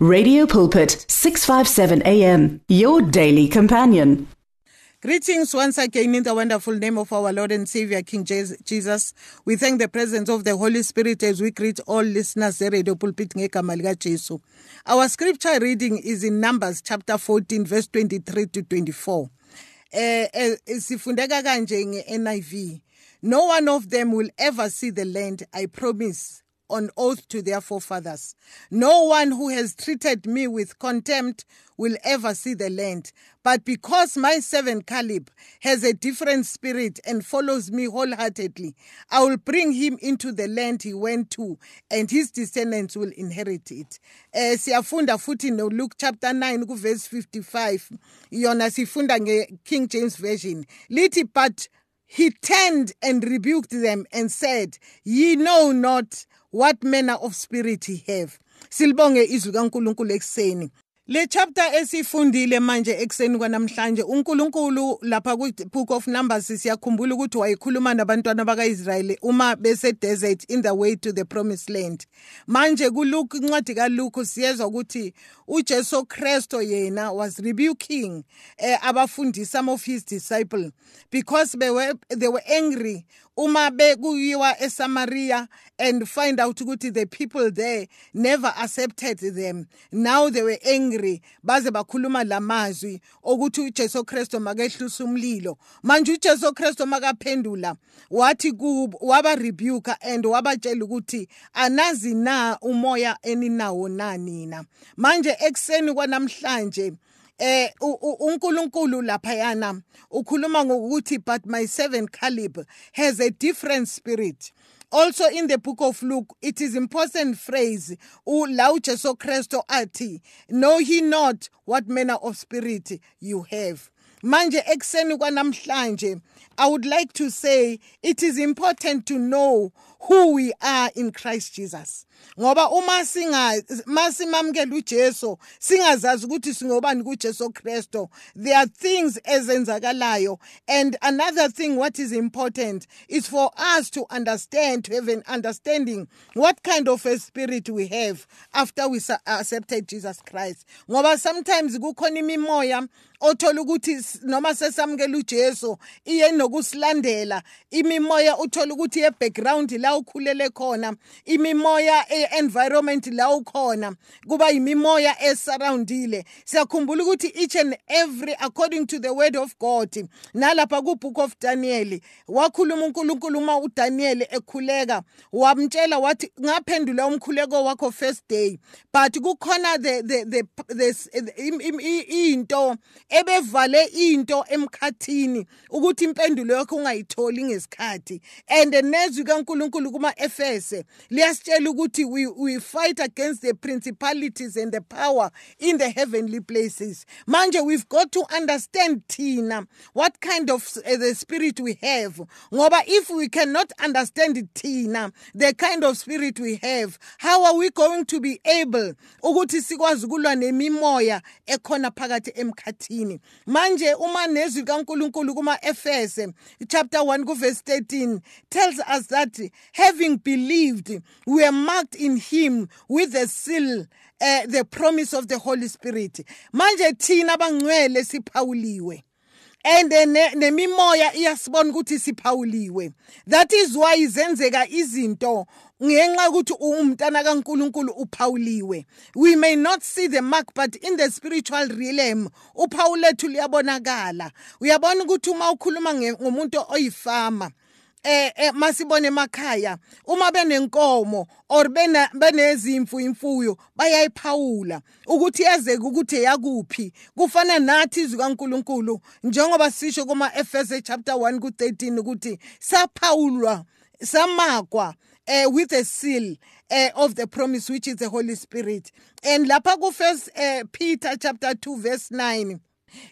Radio Pulpit 657 AM your daily companion. Greetings once again in the wonderful name of our Lord and Savior King Jesus. We thank the presence of the Holy Spirit as we greet all listeners Radio Pulpit ngegama lika Jesu. Our scripture reading is in Numbers chapter 14 verse 23 to 24. Eh, eh sifundeka nge-NIV. No one of them will ever see the land I promise on oath to their forefathers. No one who has treated me with contempt will ever see the land. But because my servant Caleb has a different spirit and follows me wholeheartedly, I will bring him into the land he went to, and his descendants will inherit it. Eh siyafunda futhi no Luke chapter 9 ku verse 55. Yona sifunda nge King James version. But he turned and rebuked them and said, Ye know not what manner of spirit he have. Silibonge izwi kaNkuluNkulu ekseni le chapter esifundile manje ekseni kwanamhlanje uNkulunkulu lapha ku book of numbers siyakhumbula ukuthi wayekhuluma nabantwana bakaIsrayeli uma bese desert in the way to the promised land. Manje kuLuke incwadi kaLuke siyezwa ukuthi uJesu Kristo yena was rebuking eh, abafundi some of his disciples because they were they were angry uma bekuyiwa eSamaria and find out ukuthi the people there never accepted them. Now they were angry. Baze bakhuluma lamazwi ukuthi uJesu Kristo makehlisa umlilo. Manje uJesu Kristo makaphendula wathi kubo waba rebuke and wabatshela ukuthi anazi na umoya eninawo na nina. Manje ekseni kwanamhlanje eh uNkulunkulu lapha yana ukhuluma ngokuthi but my servant Caleb has a different spirit. Also in the book of Luke it is important phrase la uJesu Kristo athi know he not what manner of spirit you have. Manje ekseni kwanamhlanje i would like to say it is important to know who we are in Christ Jesus. Ngoba uma singa masimamkela uJesu singazazi ukuthi singobani kuJesu Kristo. There are things ezenzakalayo and another thing what is important is for us to understand to have an understanding what kind of a spirit we have after we accepted Jesus Christ. Ngoba sometimes kukhona imimoya othola ukuthi noma sesamukela uJesu iye nokusilandela. Imimoya uthola ukuthi ye background la ukhulele khona imimoya e-environment la ukhona kuba yimimoya esurroundile. Siyakhumbula ukuthi each and every according to the word of god nalapha ku-book of daniel wakhuluma unkulunkulu uma udaniel ekhuleka wamtshela wathi ngaphendula umkhuleko wakho first day. But kukhona the, the, the, the, into ebevale into emkhathini ukuthi impendulo yakho ungayitholi ngesikhathi. And nezwi kaNkuluNkulu kuma-Efese liyasitshela ukuthi we, we fight against the principalities and the power in the heavenly places. Manje we've got to understand thina what kind of uh, the spirit we have. Ngoba if we cannot understand thina the kind of spirit we have how are we going to be able ukuthi sikwazi ukulwa nemimoya ekhona phakathi emkhathini? Manje uma nezwi kaNkuluNkulu kuma-Efese chapter 1 kuverse 13 tells us that having believed we are marked in him with the seal uh, the promise of the Holy Spirit. Manje thina abangcwele siphawuliwe. And nemimoya iyasibona ukuthi siphawuliwe. That is why izenzeka izinto ngenxa yokuthi umntana kaNkuluNkulu uphawuliwe. We may not see the mark but in the spiritual realm uphawu lethu liyabonakala uyabona ukuthi uma ukhuluma ngomuntu oyifama eh, eh masibone emakhaya. Uma benenkomo or bena benezimfu imfuyo bayayiphawula. Ukuthi yazeke ukuthi yakuphi kufana nathi izwi kaNkuluNkulu njengoba sisho kuma Efese chapter 1 ku 13 ukuthi saphawulwa samakwa uh, with a seal uh, of the promise which is the Holy Spirit. And lapha ku first uh, Peter chapter 2 verse 9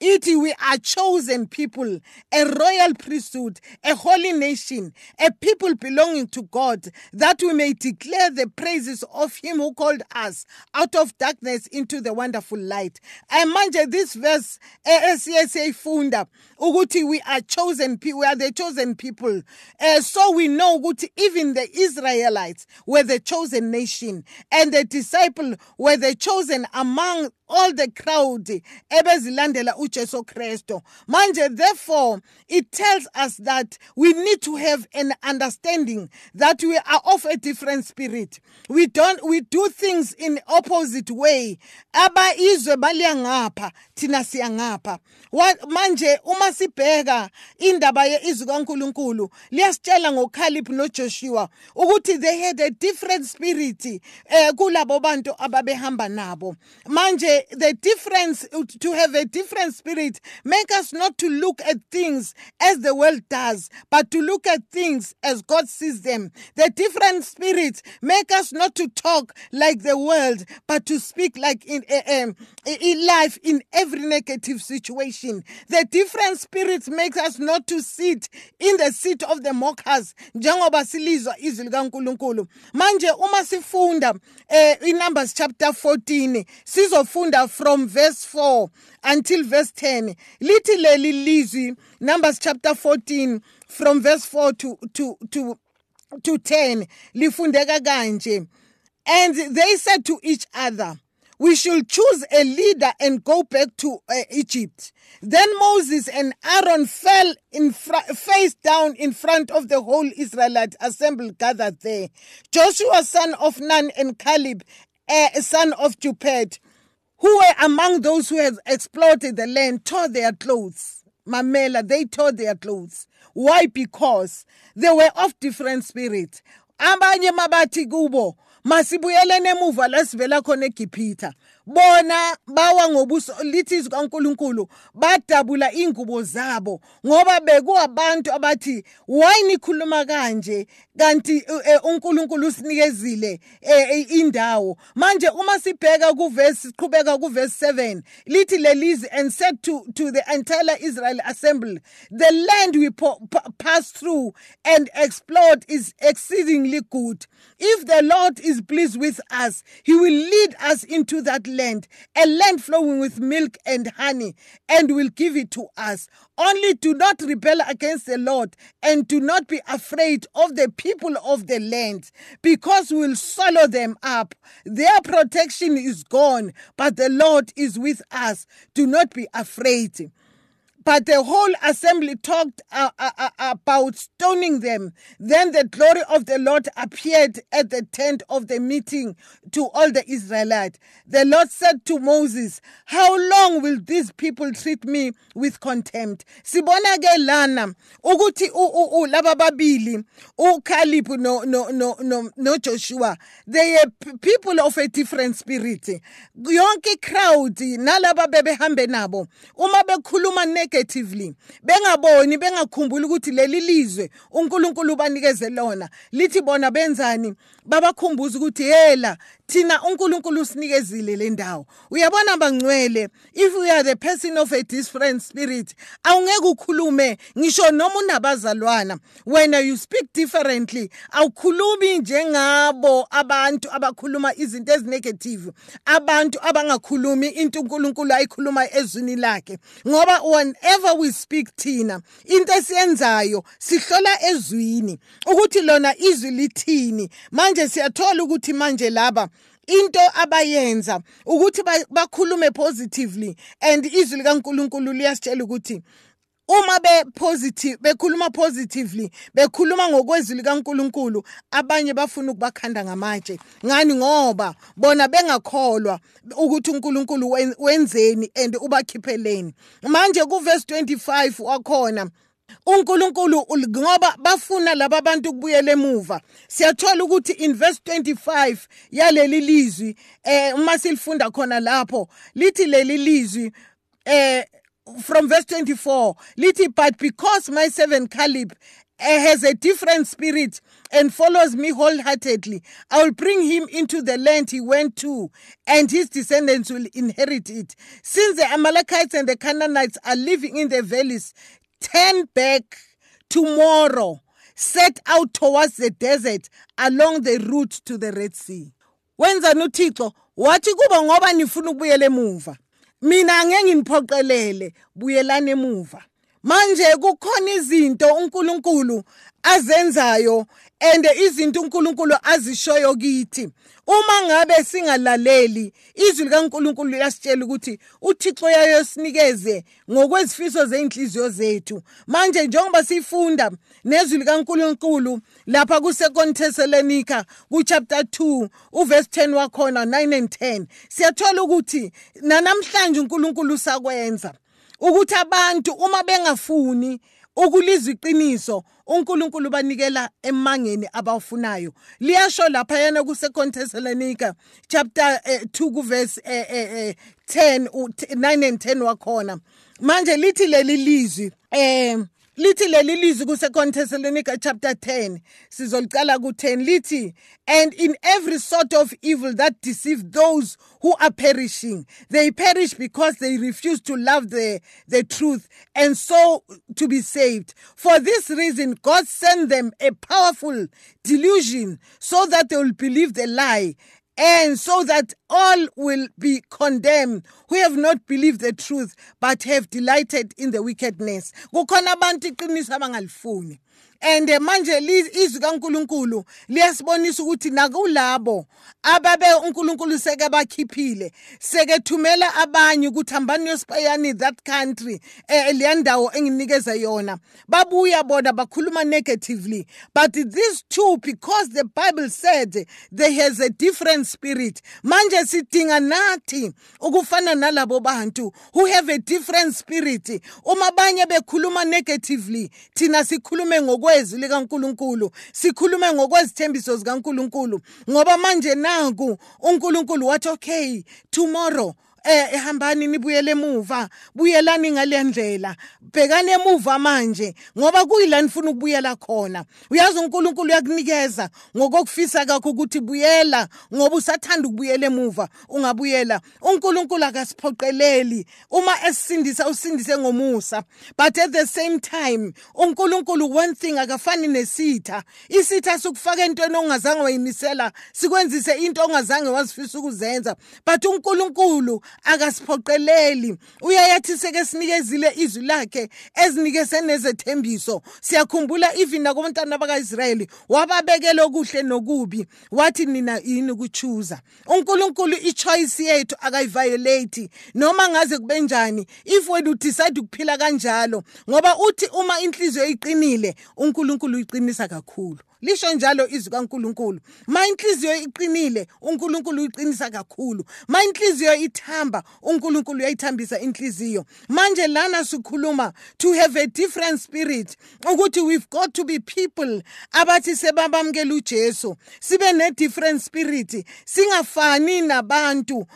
ithi we are chosen people a royal priesthood a holy nation a people belonging to god that we may declare the praises of him who called us out of darkness into the wonderful light. And manje this verse eh, eh, esiye siyayifunda ukuthi we are chosen we are the chosen people. Uh, so we know ukuthi even the israelites were the chosen nation and the disciple were the chosen among all the crowd ebezilandela uJesu Kristo manje therefore it tells us that we need to have an understanding that we are of a different spirit. We don't we do things in opposite way. Aba baliya ngapha thina siya ngapha. Manje uma sibheka indaba yeizwi kaNkuluNkulu liyasitshela ngoKhalib noJoshua ukuthi they had a different spirit eh kulabo bantu ababehamba nabo. Manje the difference to have a different spirit. Make us not to look at things as the world does but to look at things as God sees them. The different spirit make us not to talk like the world but to speak like in, uh, in life in every negative situation. The different spirit makes us not to sit in the seat of the mockers. Njengoba silizwa izwi manje uma sifunda in Numbers chapter 14 sizofunda from verse 4 until verse 10 lithi leli lizwi numbers chapter 14 from verse 4 to to to to 10 lifundeka kanje and they said to each other we should choose a leader and go back to uh, Egypt. Then Moses and Aaron fell in fr- face down in front of the whole Israelite assembly gathered there. Joshua, son of Nun, and Caleb, uh, son of Juped, who were among those who had exploited the land tore their clothes. Mamela, they tore their clothes. Why? Because they were of different spirit. Abanye mabathi kubo masibuyelene emuva la khona bona bawa ngobuso lithi izwi kaNkuluNkulu badabula ingubo zabo ngoba bekuwabantu abathi why nikhuluma kanje? Kanti eh, eh, uNkulunkulu usinikezile eh, indawo. Manje uma sibheka kuverse siqhubeka kuverse 7 lithi and said to to the entire Israel assembly the land we pass through and explode is exceedingly good. If the Lord is pleased with us he will lead us into that land, a land flowing with milk and honey, and will give it to us. Only do not rebel against the Lord, and do not be afraid of the people of the land, because we will swallow them up. Their protection is gone, but the Lord is with us. Do not be afraid. But the whole assembly talked uh, uh, uh, about stoning them. Then the glory of the Lord appeared at the tent of the meeting to all the Israelites. The Lord said to Moses, How long will these people treat me with contempt? Sibona ke lana ukuthi laba babili uCaleb no no no no no Joshua they are people of a different spirit. Yonke crowd nalaba bebehambe nabo uma bekhuluma negatively bengaboni bengakhumbuli ukuthi leli lizwe uNkulunkulu banikeze lona. Lithi bona benzani? Babakhumbuza ukuthi yela thina uNkulunkulu usinikezile le ndawo. Uyabona bangcwele if you are the person of a different spirit awungeke ukhulume ngisho noma unabazalwana. Wena you speak differently awukhulumi njengabo abantu abakhuluma izinto ezinegative abantu abangakhulumi into uNkulunkulu ayikhuluma ezwini lakhe. Ngoba whenever we speak thina into esiyenzayo sihlola ezwini ukuthi lona izwi lithini. Manje siyathola ukuthi manje laba into abayenza ukuthi bakhulume positively and izwi likaNkuluNkulu liyasitshela ukuthi uma be positive bekhuluma positively bekhuluma ngokwezwi likaNkuluNkulu abanye bafuna ukubakhanda ngamatshe. Ngani? Ngoba bona bengakholwa ukuthi uNkulunkulu wenzeni and ubakhipheleni. Manje kuverse 25 wakhona uNkulunkulu ngoba bafuna laba bantu kubuyela emuva. Siyathola ukuthi in verse 25 yaleli lizwi eh uma silifunda khona lapho lithi leli lizwi eh from verse 24 lithi but because my servant Caleb eh, has a different spirit and follows me wholeheartedly, I will bring him into the land he went to, and his descendants will inherit it. Since the Amalekites and the Canaanites are living in the valleys, turn back tomorrow. Set out towards the desert along the route to the Red Sea. Wenzani uThixo wathi kuba ngoba nifuna ukubuyela emuva. Mina ngeke nginiphoqelele buyelani emuva. Manje kukhona izinto uNkulunkulu azenzayo and izinto uNkulunkulu azishoyo kithi. Uma ngabe singalaleli izwi likaNkulunkulu liyasitshela ukuthi uThixo yayosinikeze ngokwezifiso zeinhliziyo zethu. Manje njengoba sifunda nezwi likaNkulunkulu lapha kuSecond Thessalonica kuchapter 2 uverse 10 wakhona 9 and 10 siyathola ukuthi nanamhlanje uNkulunkulu sakwenza ukuthi abantu uma bengafuni ukulizwa iqiniso uNkulunkulu banikela emangeni abawufunayo liyasho lapha yana ku Second Thessalonica chapter 2 eh, verse 10 9 and 10 wakhona. Manje lithi leli lizwi eh lithi leli lizwi ku-2 Thessalonica chapter 10 sizolicala ku-10 lithi and in every sort of evil that deceive those who are perishing they perish because they refuse to love the, the truth and so to be saved. For this reason god sent them a powerful delusion so that they will believe the lie and so that all will be condemned who have not believed the truth but have delighted in the wickedness and manje izwi kaNkuluNkulu liyasibonisa ukuthi nakulabo ababe uNkulunkulu seke bakhiphile sekethumela abanye ukuthi hambani yosipayani that country eh leyandawo enginikeza yona. Babuya bona bakhuluma negatively but these two because the bible said there has a different spirit manje sidinga nathi ukufana nalabo bantu who have a different spirit. Uma abanye bekhuluma negatively thina sikhulume ngokwezwi likaNkuluNkulu. Sikhulume ngokwezithembiso zikaNkuluNkulu. Ngoba manje nanku uNkulunkulu wathi okay tomorrow eh ehambani nibuyele emuva. Buyelani ngale ndlela. Bhekani emuva manje ngoba kuyila nifuna ukubuyela khona. Uyazi uNkulunkulu uyakunikeza ngokokufisa kakho ukuthi buyela ngoba usathanda ukubuyela emuva. Ungabuyela. uNkulunkulu akasiphoqeleli. Uma esindisa usindise ngomusa. But at the same time uNkulunkulu one thing akafani nesitha. Isitha sokufaka entweni ongazange wayimisela sikwenzise into ongazange wazifisa ukuzenza. But uNkulunkulu akasiphoqeleli. Uyayathi seke sinikezile izwi lakhe ezinikeze nezethembiso. Siyakhumbula even nakuntana bakaIsrayeli wababekela okuhle nokubi. Wathi nina yini ukuchuza? uNkulunkulu ichoice yethu akayiviolate noma ngaze kube njani if wena udecide ukuphila kanjalo ngoba uthi uma inhliziyo iqinile uNkulunkulu uyiqinisa kakhulu. Lisho njalo izwi kaNkuluNkulu. Ma inhliziyo iqinile uNkulunkulu uyiqinisa kakhulu. Ma inhliziyo ithamba uNkulunkulu uyayithambisa inhliziyo. Manje lana sikhuluma to have a different spirit ukuthi we've got to be people abathi sebabamkela uJesu. Sibe ne different spirit singafani nabantu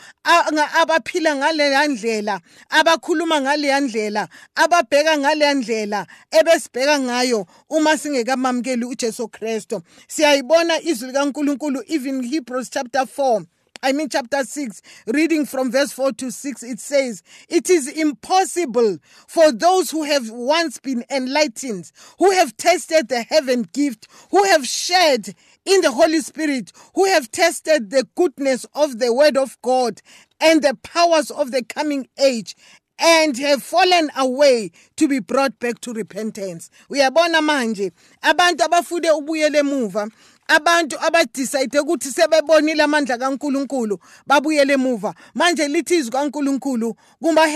abaphila ngale ndlela abakhuluma ngale ndlela ababheka ngale ndlela ebesibheka ngayo uma singekamamkeli uJesu Kristu Kristu. Siyayibona izwi likaNkuluNkulu even Hebrews chapter 4 I mean, chapter 6, reading from verse 4 to 6, it says, It is impossible for those who have once been enlightened, who have tasted the heaven gift, who have shared in the Holy Spirit, who have tested the goodness of the Word of God and the powers of the coming age, and have fallen away to be brought back to repentance. Uyabona manje abantu abafude ubuyele emuva abantu abadecide ukuthi sebebonile amandla kaNkuluNkulu babuyele emuva. Manje lithi izwi kaNkuluNkulu kuma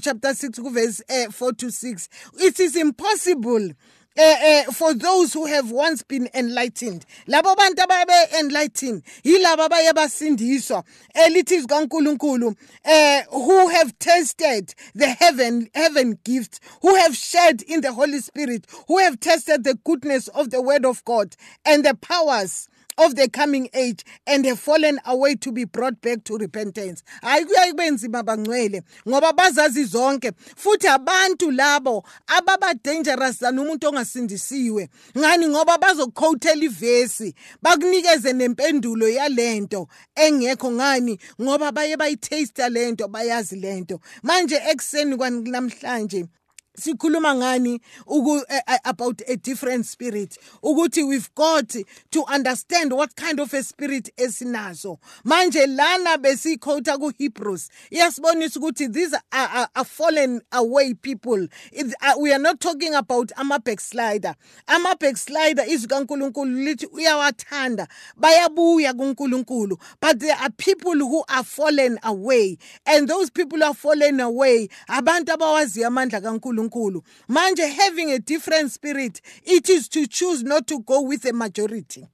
chapter 6 kuverse eh, 4 to 6 it is impossible uh, uh, for those who have once been enlightened. Labo bantu ababe enlightened. Yilabo abaye basindiswa. Elithi kaNkuluNkulu uh, who have tasted the heaven heaven gift who have shared in the holy spirit who have tasted the goodness of the word of God and the powers of the coming age and have fallen away to be brought back to repentance. Hayi kuyaye kube nzima bangcwele ngoba bazazi zonke futhi abantu labo ababa dangerous than umuntu ongasindisiwe. Ngani? Ngoba bazoquotela ivesi bakunikeze nempendulo yalento engekho ngani? Ngoba baye bayitaste lento bayazi lento. Manje ekseni kwanamhlanje sikhuluma ngani uku, uh, about a different spirit? Ukuthi we've got to understand what kind of a spirit esinazo manje lana besikhotha ku-hebrews iyasibonisa ukuthi these are, are, are fallen away people. Uh, we are not talking about ama-backslider. Ama-backslider izwi kankulunkulu lithi uyawathanda bayabuya kunkulunkulu. But there are people who are fallen away. And those people who are fallen away abantu abawaziyo amandla kankulunkulu uNkulunkulu. Manje having a different spirit it is to choose not to go with the majority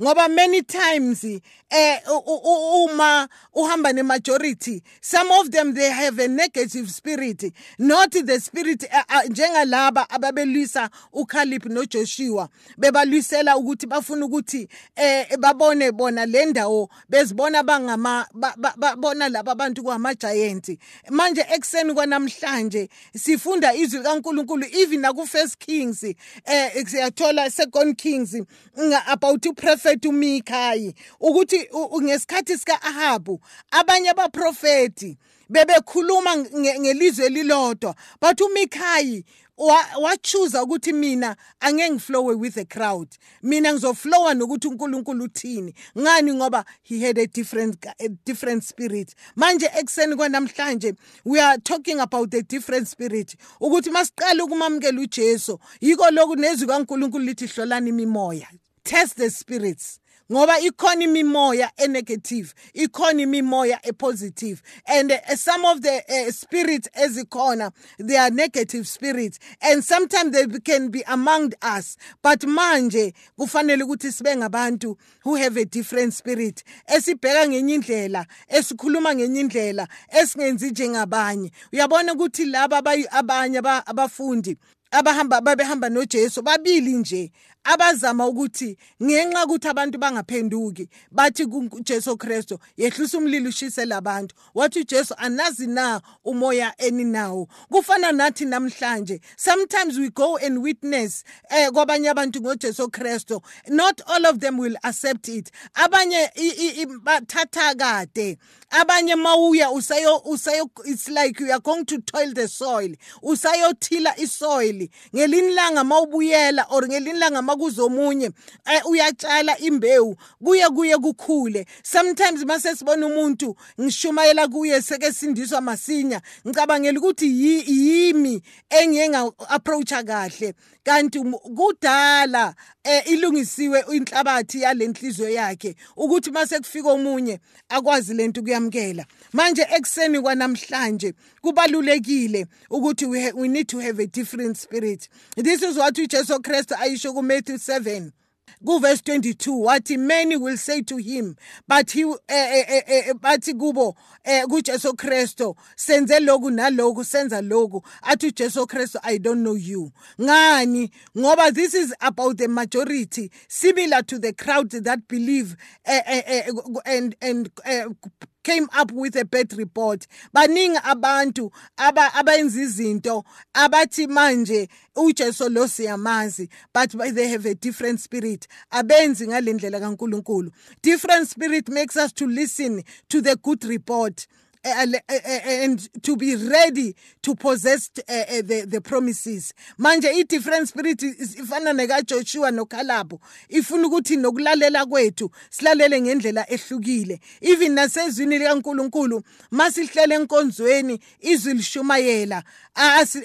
ngoba many times eh uma uhamba ne-majority some of them they have a negative spirit. Not the spirit njengalaba ababelwisa uKhalib noJoshua. Bebalwisela ukuthi bafuna ukuthi eh babone bona le ndawo bezibona bangama babona laba abantu kwama-giant manje ekuseni kwanamhlanje sifunda izwi kaNkulunkulu even naku first kings eh siyathola second kings about uprofet uMikhaya ukuthi ukuthi ngesikhathi sika Ahabu abanye abaprofeti bebekhuluma ngelizwe elilodwa but uMikhayi wachuza ukuthi mina angeke ngiflowe with the crowd. Mina ngizoflowa nokuthi uNkulunkulu uthini. Ngani? Ngoba he had a different a different spirit. Manje ekseni kwanamhlanje we are talking about a different spirit. Ukuthi masiqala ukumamukela uJesu. Yiko lokhu nezwi kaNkulunkulu lithi hlolani imimoya. Test the spirits. Ngoba ikhona imimoya enegative ikhona imimoya epositive. And uh, some of the uh, spirits ezikhona they are negative spirits. And sometimes they can be among us. But manje kufanele ukuthi sibe ngabantu who have a different spirit. Esibheka ngenye indlela esikhuluma ngenye indlela esingenzi njengabanye. Uyabona ukuthi laba abanye abafundi abahamba babehamba noJesu babili nje. Abazama ukuthi ngenxa ukuthi abantu bangaphenduki bathi kuJesu Kristu yehlisa umlilo ushise labantu. Wathi uJesu anazi na umoya eninawo kufana nathi namhlanje sometimes we go and witness eh kwabanye abantu ngoJesu Kristu. Not all of them will accept it. Abanye bathatha kade. Abanye mawuya usayo usayo it's like you are going to toil the soil. Usayothila isoil. Ngelini langa mawubuyela or ngelini langa kuzomunye e, uyatshala imbewu kuye kuye kukhule. Sometimes mase sibona umuntu ngishumayela kuye seke sindiswa masinya ngicabangela ukuthi yimi engiye nga-approacha kahle. Kanti kudala e, ilungisiwe inhlabathi yalenhliziyo yakhe ukuthi mase kufika omunye akwazi lento kuyamkela manje ekseni kwanamhlanje kubalulekile ukuthi we need to have a different spirit. This is what uJesu Christ ayisho kume 37 kuverse 22 wathi many will say to him but eh eh, eh, eh, eh, bathi kubo eh, kujesu kristu senze lokhu nalokhu senza lokhu athi ujesu Christo. i don't know you ngani ngoba this is about the majority similar to the crowd that believe eh, and, and came up with a bad report. Baningi abantu abayenza izinto abathi manje uJesu lo siyamazi but they have a different spirit. Abenzi ngalendlela kaNkuluNkulu. Different spirit makes us to listen to the good report and to be ready to possess the, the promises. Manje i-different spirit ifana nekajoshua nokhalabo ifuna ukuthi nokulalela kwethu silalele ngendlela ehlukile. Even nasezwini likankulunkulu masihlele enkonzweni izwi lishumayela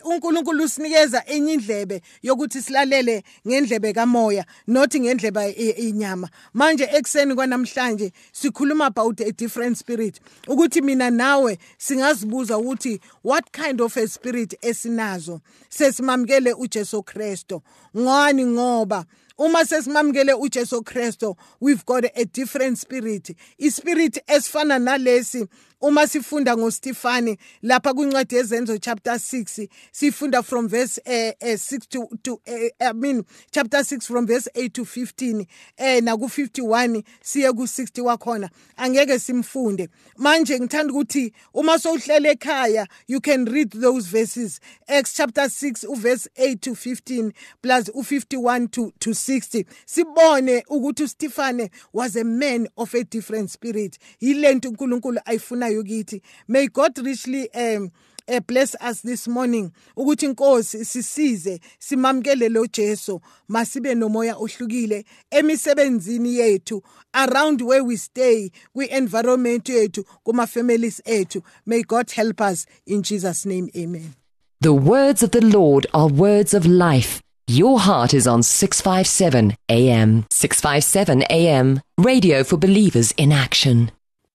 unkulunkulu usinikeza enye indlebe yokuthi silalele ngendlebe kamoya not ngendleba inyama. Manje ekuseni kwanamhlanje sikhuluma about a different spirit. Ukuthi mina nawe singazibuza ukuthi what kind of a spirit esinazo. Sesimamkele uJesu Kristo. Ngani? Ngoba uma sesimamukele uJesu Kristo we've got a different spirit. Ispirit esifana nalesi uma sifunda ngoStefani lapha kwincwadi yezenzo chapter 6 sifunda from verse eh, eh 6 to to eh, I mean chapter 6 from verse 8 to 15 eh na ku 51 siye ku 60 wakhona. Angeke simfunde. Manje ngithanda ukuthi uma sowuhlele ekhaya you can read those verses. Acts chapter 6 uverse 8 to 15 plus u51 to to 60 sibone ukuthi uStefane was a man of a different spirit. Yilento uNkulunkulu ayifunayo kithi may god richly um eh bless us this morning ukuthi inkosi sisize simamkele lo Jesu masibe nomoya ohlukile emisebenzini yethu around where we stay kwi environment yethu kuma families ethu. May god help us in Jesus name amen. The words of the Lord are words of life. Your heart is on 657 AM 657 AM radio for believers in action